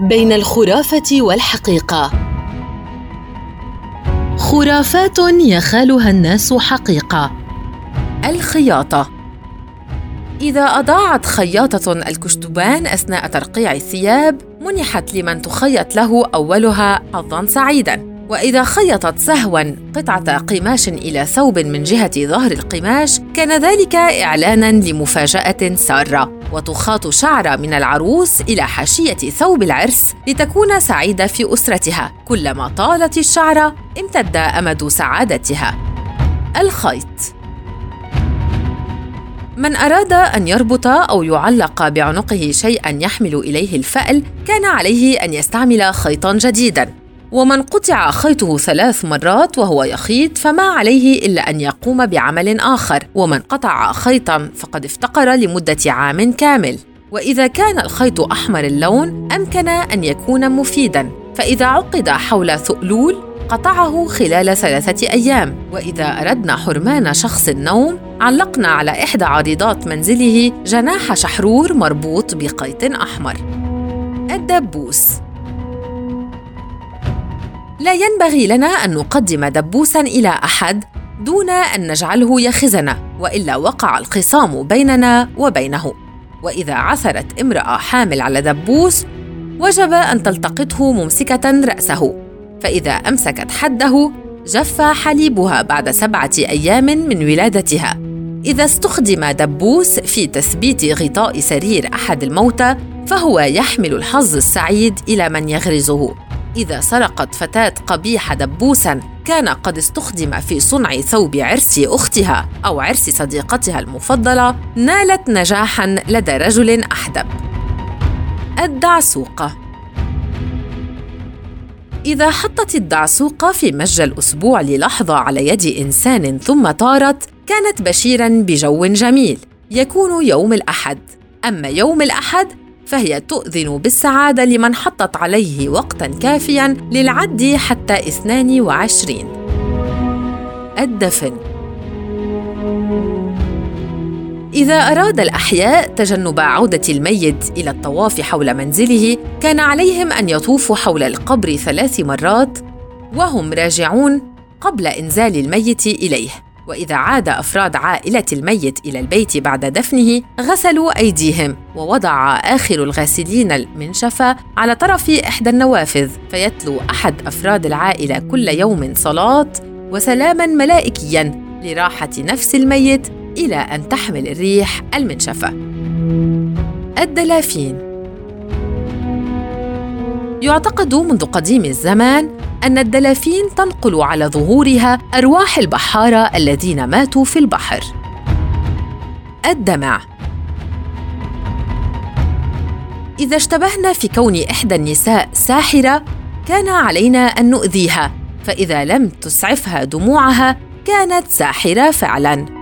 بين الخرافة والحقيقة. خرافات يخالها الناس حقيقة. الخياطة. إذا أضاعت خياطة الكشتبان أثناء ترقيع الثياب منحت لمن تخيط له أولها حظاً سعيداً. وإذا خيطت سهوا قطعة قماش إلى ثوب من جهة ظهر القماش كان ذلك إعلانا لمفاجأة سارة وتخاط شعرة من العروس إلى حاشية ثوب العرس لتكون سعيدة في أسرتها كلما طالت الشعرة امتد أمد سعادتها. الخيط. من أراد أن يربط أو يعلق بعنقه شيئا يحمل إليه الفأل كان عليه أن يستعمل خيطا جديدا. ومن قطع خيطه ثلاث مرات وهو يخيط فما عليه إلا أن يقوم بعمل آخر ومن قطع خيطا فقد افتقر لمدة عام كامل. وإذا كان الخيط أحمر اللون أمكن أن يكون مفيدا. فإذا عقد حول ثؤلول قطعه خلال ثلاثة أيام. وإذا أردنا حرمان شخص النوم علقنا على إحدى عريضات منزله جناح شحرور مربوط بقيط أحمر. الدبوس لا ينبغي لنا أن نقدم دبوسا إلى أحد دون أن نجعله يخزنا وإلا وقع الخصام بيننا وبينه. وإذا عثرت امرأة حامل على دبوس وجب أن تلتقطه ممسكة رأسه. فإذا أمسكت حده جف حليبها بعد سبعة أيام من ولادتها. إذا استخدم دبوس في تثبيت غطاء سرير أحد الموتى فهو يحمل الحظ السعيد إلى من يغرزه. إذا سرقت فتاة قبيحة دبوسا كان قد استخدم في صنع ثوب عرس أختها أو عرس صديقتها المفضلة نالت نجاحا لدى رجل أحدب. الدعسوقة إذا حطت الدعسوقة في مج الأسبوع للحظة على يد إنسان ثم طارت كانت بشيرا بجو جميل يكون يوم الأحد أما يوم الأحد فهي تؤذن بالسعادة لمن حطت عليه وقتا كافيا للعد حتى 22 الدفن إذا أراد الأحياء تجنب عودة الميت إلى الطواف حول منزله، كان عليهم أن يطوفوا حول القبر ثلاث مرات وهم راجعون قبل إنزال الميت إليه. وإذا عاد أفراد عائلة الميت إلى البيت بعد دفنه غسلوا أيديهم ووضع آخر الغاسلين المنشفة على طرف إحدى النوافذ فيتلو أحد أفراد العائلة كل يوم صلاة وسلاما ملائكيا لراحة نفس الميت إلى أن تحمل الريح المنشفة. الدلافين يعتقد منذ قديم الزمان أن الدلافين تنقل على ظهورها أرواح البحارة الذين ماتوا في البحر. الدمع إذا اشتبهنا في كون إحدى النساء ساحرة، كان علينا أن نؤذيها، فإذا لم تسعفها دموعها، كانت ساحرة فعلاً.